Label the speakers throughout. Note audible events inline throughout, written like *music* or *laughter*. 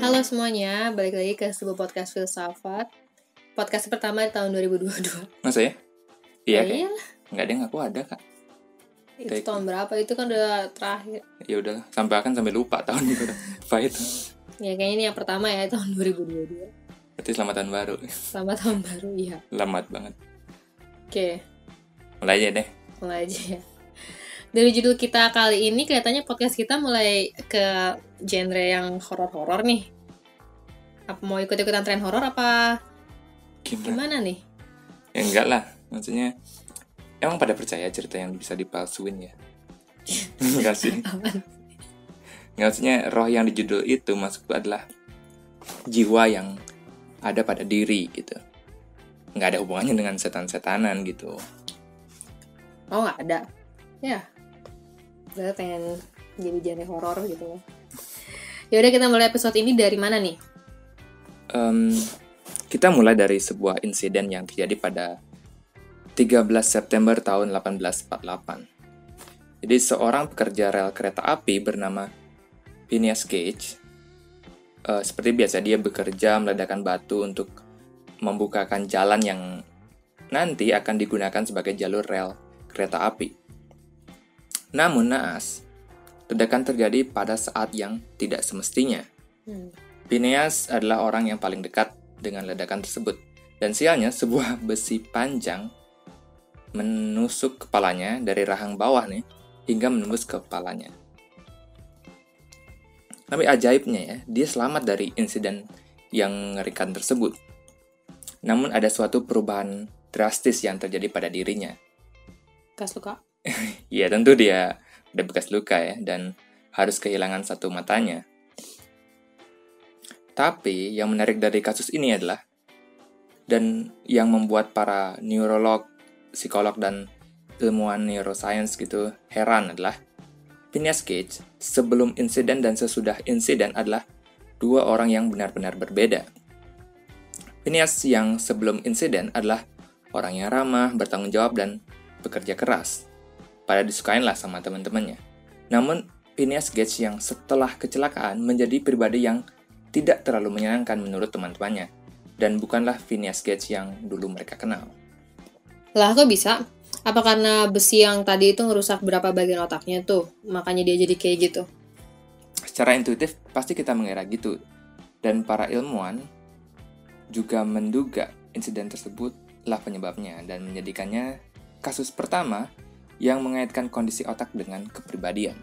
Speaker 1: Halo semuanya, balik lagi ke sebuah podcast filsafat Podcast pertama di tahun 2022
Speaker 2: Masa ya? Iya kayak
Speaker 1: iyalah,
Speaker 2: nggak ada yang aku ada kak.
Speaker 1: itu
Speaker 2: Kayak-
Speaker 1: tahun berapa? Itu kan udah terakhir
Speaker 2: Ya udah sampai akan sampai lupa tahun *laughs* itu itu?
Speaker 1: Ya kayaknya ini yang pertama ya, tahun 2022
Speaker 2: Berarti selamat tahun baru.
Speaker 1: Selamat tahun baru, iya
Speaker 2: Selamat banget.
Speaker 1: Oke,
Speaker 2: Mulai aja deh.
Speaker 1: mulai aja ya Dari judul kita kali ini kelihatannya podcast kita mulai ke genre yang horor-horor nih Apa mau ikut-ikutan tren horor apa
Speaker 2: Gimana?
Speaker 1: gimana nih?
Speaker 2: Ya enggak lah. Maksudnya emang pada percaya cerita yang bisa dipalsuin ya? *laughs* enggak sih.
Speaker 1: Apaan?
Speaker 2: Nggak, maksudnya roh yang di judul itu maksudku adalah jiwa yang ada pada diri gitu. Nggak ada hubungannya dengan setan-setanan gitu.
Speaker 1: Oh nggak ada Ya Gue pengen jadi genre horor gitu loh Yaudah kita mulai episode ini dari mana nih?
Speaker 2: Em, kita mulai dari sebuah insiden yang terjadi pada 13 September tahun 1848. Jadi seorang pekerja rel kereta api bernama Phineas Gage, eh, seperti biasa dia bekerja meledakkan batu untuk membukakan jalan yang nanti akan digunakan sebagai jalur rel kereta api. Namun naas, ledakan terjadi pada saat yang tidak semestinya.
Speaker 1: Hmm.
Speaker 2: Phineas adalah orang yang paling dekat dengan ledakan tersebut. Dan sialnya, sebuah *laughs* besi panjang menusuk kepalanya dari rahang bawah nih, hingga menembus kepalanya. Tapi ajaibnya ya, dia selamat dari insiden yang mengerikan tersebut. Namun ada suatu perubahan drastis yang terjadi pada dirinya.
Speaker 1: Kas luka? *laughs*
Speaker 2: Ya tentu dia ada bekas luka ya dan harus kehilangan satu matanya. Tapi yang menarik dari kasus ini adalah dan yang membuat para neurolog, psikolog dan ilmuwan neuroscience gitu heran adalah Phineas Gage sebelum insiden dan sesudah insiden adalah dua orang yang benar-benar berbeda. Phineas yang sebelum insiden adalah orang yang ramah, bertanggung jawab, dan bekerja keras. Pada disukain lah sama teman-temannya. Namun, Phineas Gage yang setelah kecelakaan menjadi pribadi yang tidak terlalu menyenangkan menurut teman-temannya. Dan bukanlah Phineas Gage yang dulu mereka kenal.
Speaker 1: Lah kok bisa? Apa karena besi yang tadi itu ngerusak berapa bagian otaknya tuh? Makanya dia jadi kayak gitu.
Speaker 2: Secara intuitif, pasti kita mengira gitu. Dan para ilmuwan juga menduga insiden tersebut lah penyebabnya dan menjadikannya kasus pertama yang mengaitkan kondisi otak dengan kepribadian.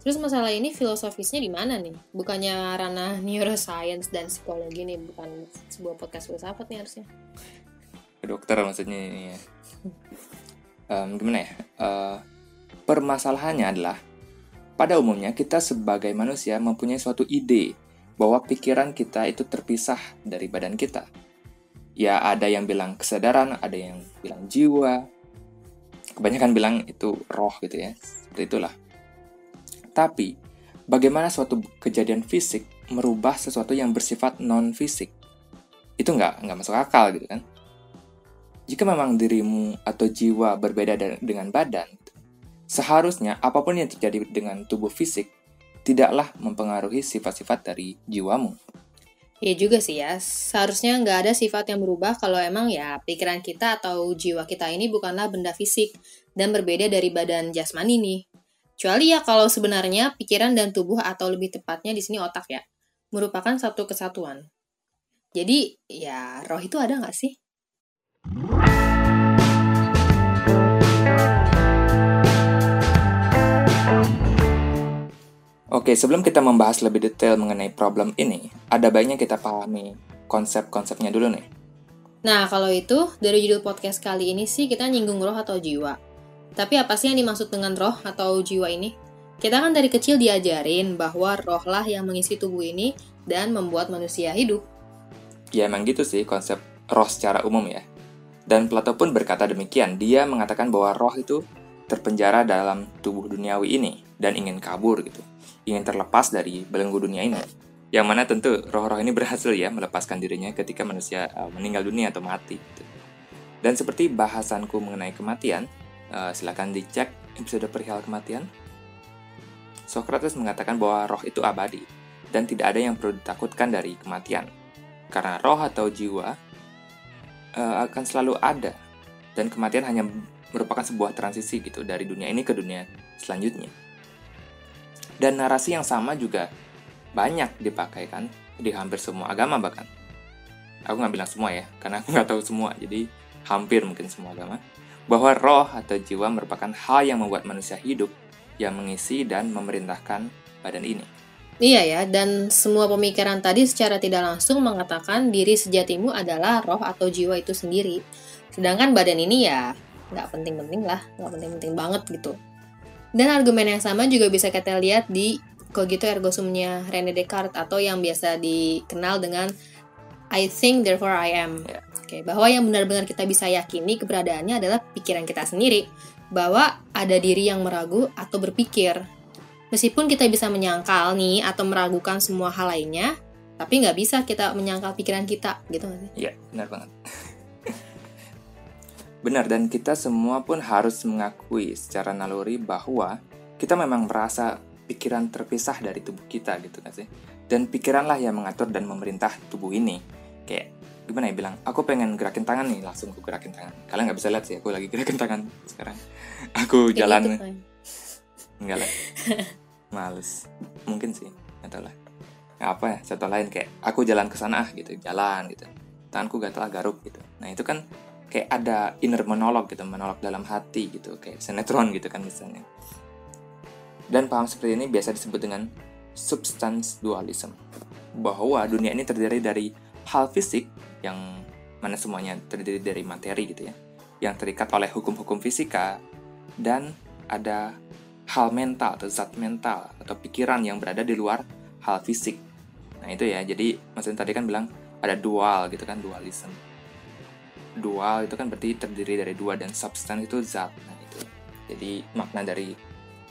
Speaker 1: Terus masalah ini filosofisnya di mana nih? Bukannya ranah neuroscience dan psikologi nih, bukan sebuah podcast filsafat nih harusnya.
Speaker 2: dokter maksudnya ini ya. Em, gimana ya? Eh, permasalahannya adalah pada umumnya kita sebagai manusia mempunyai suatu ide bahwa pikiran kita itu terpisah dari badan kita. Ya ada yang bilang kesadaran, ada yang bilang jiwa. Kebanyakan bilang itu roh gitu ya. Seperti itulah. Tapi bagaimana suatu kejadian fisik merubah sesuatu yang bersifat non fisik? Itu nggak nggak masuk akal gitu kan? Jika memang dirimu atau jiwa berbeda da- dengan badan, seharusnya apa pun yang terjadi dengan tubuh fisik tidaklah mempengaruhi sifat-sifat dari jiwamu.
Speaker 1: Ya juga sih ya, seharusnya nggak ada sifat yang berubah kalau emang ya pikiran kita atau jiwa kita ini bukanlah benda fisik dan berbeda dari badan jasmani nih. Kecuali ya kalau sebenarnya pikiran dan tubuh atau lebih tepatnya di sini otak ya, merupakan satu kesatuan. Jadi ya roh itu ada nggak sih?
Speaker 2: Oke, sebelum kita membahas lebih detail mengenai problem ini, ada baiknya kita pahami konsep-konsepnya dulu nih.
Speaker 1: Nah kalau itu dari judul podcast kali ini sih kita nyinggung roh atau jiwa. Tapi apa sih yang dimaksud dengan roh atau jiwa ini? Kita kan dari kecil diajarin bahwa rohlah yang mengisi tubuh ini dan membuat manusia hidup.
Speaker 2: Ya emang gitu sih konsep roh secara umum ya. Dan Plato pun berkata demikian. Dia mengatakan bahwa roh itu terpenjara dalam tubuh duniawi ini dan ingin kabur gitu. Ingin terlepas dari belenggu dunia ini. Yang mana tentu roh-roh ini berhasil ya melepaskan dirinya ketika manusia uh, meninggal dunia atau mati. Gitu. Dan seperti bahasanku mengenai kematian, uh, silakan dicek episode perihal kematian. Socrates mengatakan bahwa roh itu abadi dan tidak ada yang perlu ditakutkan dari kematian. Karena roh atau jiwa uh, akan selalu ada dan kematian hanya merupakan sebuah transisi gitu dari dunia ini ke dunia selanjutnya. Dan narasi yang sama juga banyak dipakai kan di hampir semua agama bahkan. Aku nggak bilang semua ya, karena aku nggak tahu semua, jadi hampir mungkin semua agama. Bahwa roh atau jiwa merupakan hal yang membuat manusia hidup, yang mengisi dan memerintahkan badan ini.
Speaker 1: Iya ya, dan semua pemikiran tadi secara tidak langsung mengatakan diri sejatimu adalah roh atau jiwa itu sendiri. Sedangkan badan ini ya nggak penting-penting lah, nggak penting-penting banget gitu. Dan argumen yang sama juga bisa kita lihat di Cogito ergo sumnya René Descartes atau yang biasa dikenal dengan I think therefore I am.
Speaker 2: Ya.
Speaker 1: Oke, bahwa yang benar-benar kita bisa yakini keberadaannya adalah pikiran kita sendiri. Bahwa ada diri yang meragu atau berpikir Meskipun kita bisa menyangkal nih atau meragukan semua hal lainnya, tapi nggak bisa kita menyangkal pikiran kita, gitu nggak sih?
Speaker 2: Iya, benar banget. Benar, dan kita semua pun harus mengakui secara naluri bahwa kita memang merasa pikiran terpisah dari tubuh kita, gitu kan sih? Dan pikiranlah yang mengatur dan memerintah tubuh ini. Kayak gimana ya bilang, aku pengen gerakin tangan nih, langsung aku gerakin tangan. Kalian nggak bisa lihat sih, aku lagi gerakin tangan *laughs* sekarang. Aku jalan. Gitu, Enggak lah. Males. Mungkin sih, nggak tahu lah. Ya, apa ya, contoh lain kayak aku jalan ke sana gitu, jalan gitu. Tanganku gatal garuk gitu. Nah, itu kan kayak ada inner monolog gitu, monolog dalam hati gitu, kayak sinetron gitu kan misalnya. Dan paham seperti ini biasa disebut dengan substance dualism. Bahwa dunia ini terdiri dari hal fisik yang mana semuanya terdiri dari materi gitu ya, yang terikat oleh hukum-hukum fisika dan ada hal mental atau zat mental atau pikiran yang berada di luar hal fisik. Nah itu ya, jadi maksudnya tadi kan bilang ada dual gitu kan, dualism. Dual itu kan berarti terdiri dari dua dan substance itu zat. Nah itu. Jadi makna dari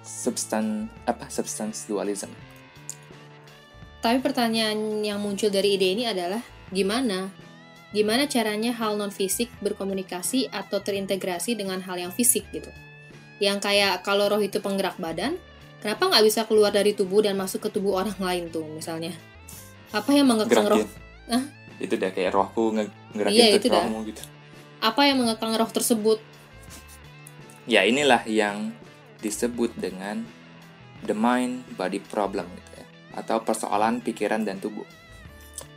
Speaker 2: substance apa substance dualism.
Speaker 1: Tapi pertanyaan yang muncul dari ide ini adalah gimana? Gimana caranya hal non fisik berkomunikasi atau terintegrasi dengan hal yang fisik gitu? yang kayak kalau roh itu penggerak badan, kenapa nggak bisa keluar dari tubuh dan masuk ke tubuh orang lain tuh misalnya? Apa yang mengekang roh?
Speaker 2: Hah? Itu udah kayak rohku nge ngerakin iya, itu rohmu gitu.
Speaker 1: Apa yang mengekang roh tersebut?
Speaker 2: Ya inilah yang disebut dengan the mind body problem gitu ya, atau persoalan pikiran dan tubuh.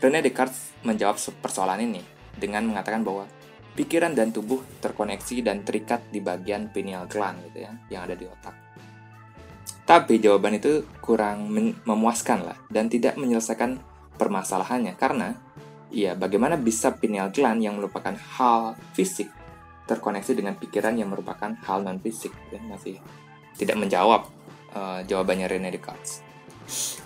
Speaker 2: René Descartes menjawab persoalan ini dengan mengatakan bahwa pikiran dan tubuh terkoneksi dan terikat di bagian pineal gland gitu ya, yang ada di otak. Tapi jawaban itu kurang memuaskan lah dan tidak menyelesaikan permasalahannya karena ya bagaimana bisa pineal gland yang merupakan hal fisik terkoneksi dengan pikiran yang merupakan hal non fisik ya masih tidak menjawab uh, jawabannya René Descartes.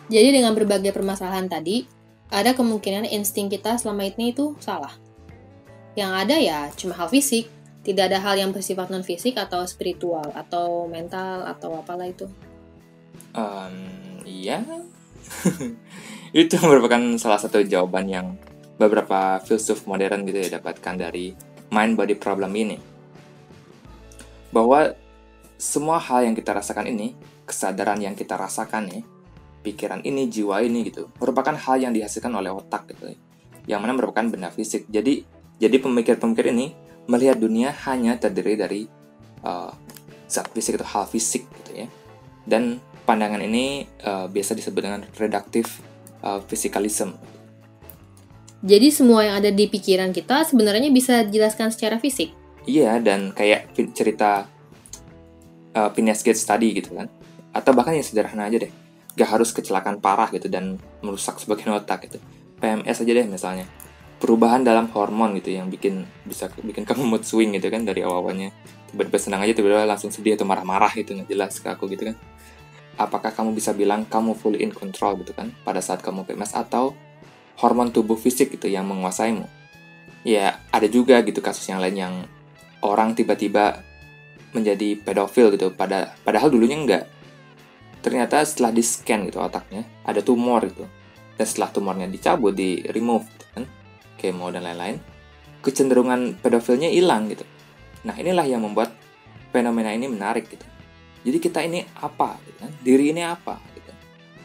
Speaker 1: Jadi dengan berbagai permasalahan tadi ada kemungkinan insting kita selama ini itu salah yang ada ya cuma hal fisik, tidak ada hal yang bersifat non fisik atau spiritual atau mental atau apalah itu.
Speaker 2: Um, iya, *laughs* itu merupakan salah satu jawaban yang beberapa filsuf modern gitu ya dapatkan dari mind body problem ini. Bahwa semua hal yang kita rasakan ini, kesadaran yang kita rasakan nih, pikiran ini, jiwa ini gitu, merupakan hal yang dihasilkan oleh otak gitu. Yang mana merupakan benda fisik. Jadi jadi pemikir-pemikir ini melihat dunia hanya terdiri dari uh, zat fisik atau hal fisik gitu ya. Dan pandangan ini uh, biasa disebut dengan reduktif uh, physicalism.
Speaker 1: Jadi semua yang ada di pikiran kita sebenarnya bisa dijelaskan secara fisik.
Speaker 2: Iya, dan kayak cerita uh, Phineas Gates tadi gitu kan. Atau bahkan yang sederhana aja deh. Gak harus kecelakaan parah gitu dan merusak sebagian otak gitu. PMS aja deh misalnya perubahan dalam hormon gitu yang bikin bisa bikin kamu mood swing gitu kan dari awalnya tiba-tiba senang aja tiba-tiba langsung sedih atau marah-marah gitu nggak jelas ke aku gitu kan apakah kamu bisa bilang kamu fully in control gitu kan pada saat kamu PMS atau hormon tubuh fisik gitu yang menguasaimu ya ada juga gitu kasus yang lain yang orang tiba-tiba menjadi pedofil gitu pada padahal dulunya enggak ternyata setelah di scan gitu otaknya ada tumor gitu dan setelah tumornya dicabut di remove gitu kan kemo dan lain-lain, kecenderungan pedofilnya hilang gitu. Nah inilah yang membuat fenomena ini menarik gitu. Jadi kita ini apa? Gitu kan? Diri ini apa? Gitu.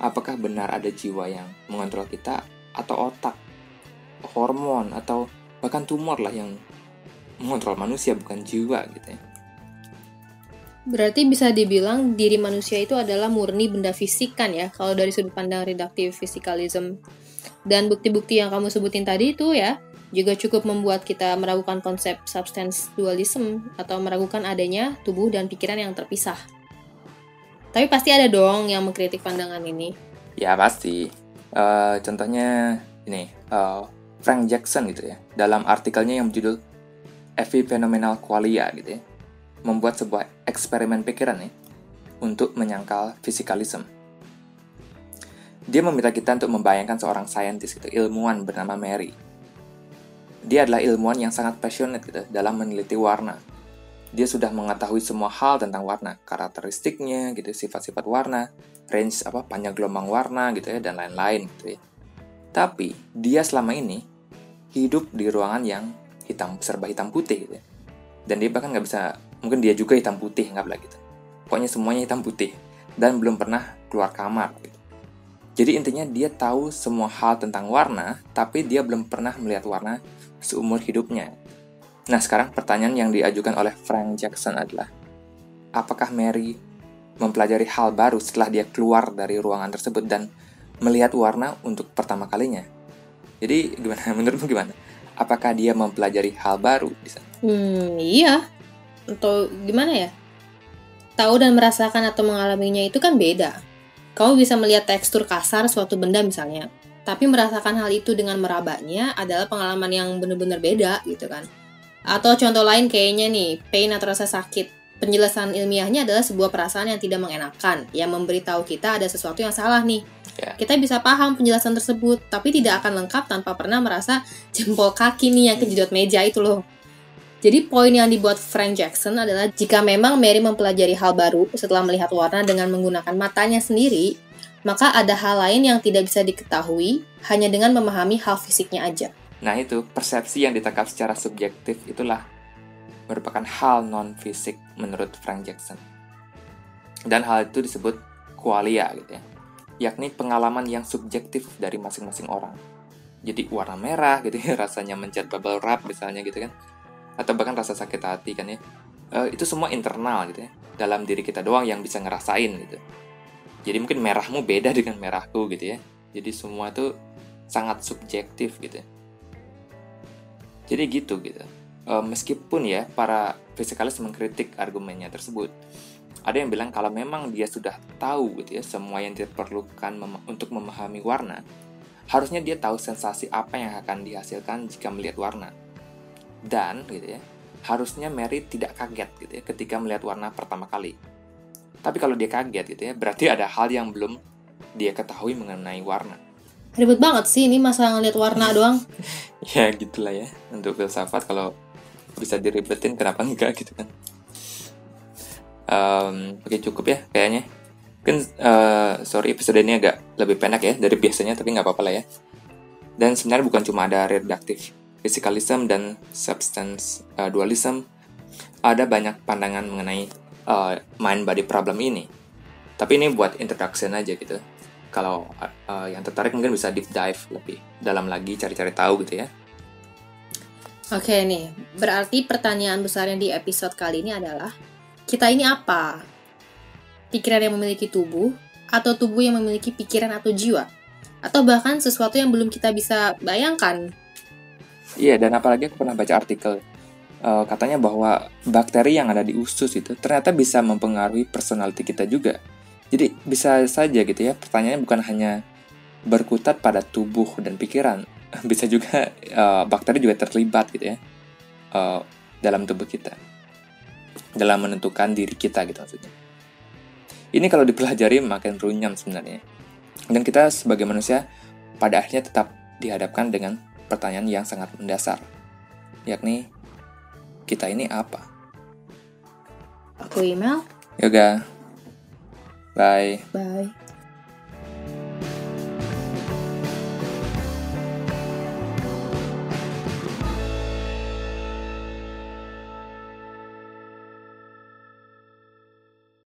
Speaker 2: apakah benar ada jiwa yang mengontrol kita atau otak, hormon atau bahkan tumor lah yang mengontrol manusia bukan jiwa gitu ya.
Speaker 1: Berarti bisa dibilang diri manusia itu adalah murni benda fisik kan ya, kalau dari sudut pandang reduktif physicalism. Dan bukti-bukti yang kamu sebutin tadi itu ya, juga cukup membuat kita meragukan konsep substance dualism atau meragukan adanya tubuh dan pikiran yang terpisah. Tapi pasti ada dong yang mengkritik pandangan ini.
Speaker 2: Ya pasti. Uh, contohnya ini uh, Frank Jackson gitu ya, dalam artikelnya yang berjudul Epiphenomenal Qualia gitu ya membuat sebuah eksperimen pikiran nih untuk menyangkal fisikalisme. Dia meminta kita untuk membayangkan seorang saintis gitu, ilmuwan bernama Mary. Dia adalah ilmuwan yang sangat passionate gitu dalam meneliti warna. Dia sudah mengetahui semua hal tentang warna, karakteristiknya gitu, sifat-sifat warna, range apa panjang gelombang warna gitu ya dan lain-lain gitu ya. Tapi dia selama ini hidup di ruangan yang hitam serba hitam putih gitu ya. Dan dia bahkan nggak bisa mungkin dia juga hitam putih nggak gitu pokoknya semuanya hitam putih dan belum pernah keluar kamar gitu. jadi intinya dia tahu semua hal tentang warna tapi dia belum pernah melihat warna seumur hidupnya nah sekarang pertanyaan yang diajukan oleh Frank Jackson adalah apakah Mary mempelajari hal baru setelah dia keluar dari ruangan tersebut dan melihat warna untuk pertama kalinya? Jadi gimana? *laughs* Menurutmu gimana? Apakah dia mempelajari hal baru di sana?
Speaker 1: Hmm iya. Atau gimana ya? Tahu dan merasakan atau mengalaminya itu kan beda. Kamu bisa melihat tekstur kasar suatu benda misalnya tapi merasakan hal itu dengan merabanya adalah pengalaman yang benar-benar beda gitu kan atau contoh lain kayaknya nih pain atau rasa sakit penjelasan ilmiahnya adalah sebuah perasaan yang tidak mengenakan yang memberitahu kita ada sesuatu yang salah nih yeah. kita bisa paham penjelasan tersebut tapi tidak akan lengkap tanpa pernah merasa jempol kaki nih yang kejedot meja itu loh jadi poin yang dibuat Frank Jackson adalah jika memang Mary mempelajari hal baru setelah melihat warna dengan menggunakan matanya sendiri, maka ada hal lain yang tidak bisa diketahui hanya dengan memahami hal fisiknya aja.
Speaker 2: Nah itu, persepsi yang ditangkap secara subjektif itulah merupakan hal non-fisik menurut Frank Jackson. Dan hal itu disebut qualia gitu ya, yakni pengalaman yang subjektif dari masing-masing orang. Jadi warna merah gitu ya, *laughs* rasanya mencet bubble wrap misalnya gitu kan atau bahkan rasa sakit hati kan ya uh, itu semua internal gitu ya dalam diri kita doang yang bisa ngerasain gitu jadi mungkin merahmu beda *laughs* dengan merahku gitu ya jadi semua itu sangat subjektif gitu ya. Jadi gitu gitu uh, meskipun ya para fisikalis mengkritik argumennya tersebut ada yang bilang kalau memang dia sudah tahu gitu ya semua yang diperlukan mem untuk memahami warna harusnya dia tahu sensasi apa yang akan dihasilkan jika melihat warna dan gitu ya, harusnya Mary tidak kaget gitu ya ketika melihat warna pertama kali. Tapi kalau dia kaget gitu ya, berarti ada hal yang belum dia ketahui mengenai warna.
Speaker 1: Ribet banget sih ini masalah ngeliat warna *laughs* doang.
Speaker 2: ya gitulah ya, untuk filsafat kalau bisa diribetin kenapa enggak gitu kan. Um, Oke cukup ya kayaknya. Mungkin uh, sorry episode ini agak lebih pendek ya dari biasanya tapi nggak apa-apa lah ya. Dan sebenarnya bukan cuma ada redaktif physicalism dan substance uh, dualism, ada banyak pandangan mengenai uh, mind body problem ini. Tapi ini buat introduction aja gitu. Kalau uh, yang tertarik mungkin bisa deep dive lebih dalam lagi cari-cari tahu gitu ya.
Speaker 1: Oke nih, berarti pertanyaan besarnya di episode kali ini adalah kita ini apa? Pikiran yang memiliki tubuh atau tubuh yang memiliki pikiran atau jiwa? Atau bahkan sesuatu yang belum kita bisa bayangkan
Speaker 2: Iya, dan apalagi aku pernah baca artikel uh, katanya bahwa bakteri yang ada di usus itu ternyata bisa mempengaruhi personality kita juga. Jadi bisa saja gitu ya, pertanyaannya bukan hanya berkutat pada tubuh dan pikiran, *laughs* bisa juga uh, bakteri juga terlibat gitu ya uh, dalam tubuh kita, dalam menentukan diri kita gitu maksudnya. Ini kalau dipelajari makin runyam sebenarnya. Dan kita sebagai manusia pada akhirnya tetap dihadapkan dengan pertanyaan yang sangat mendasar, yakni kita ini apa?
Speaker 1: Aku email.
Speaker 2: Yoga. Bye.
Speaker 1: Bye.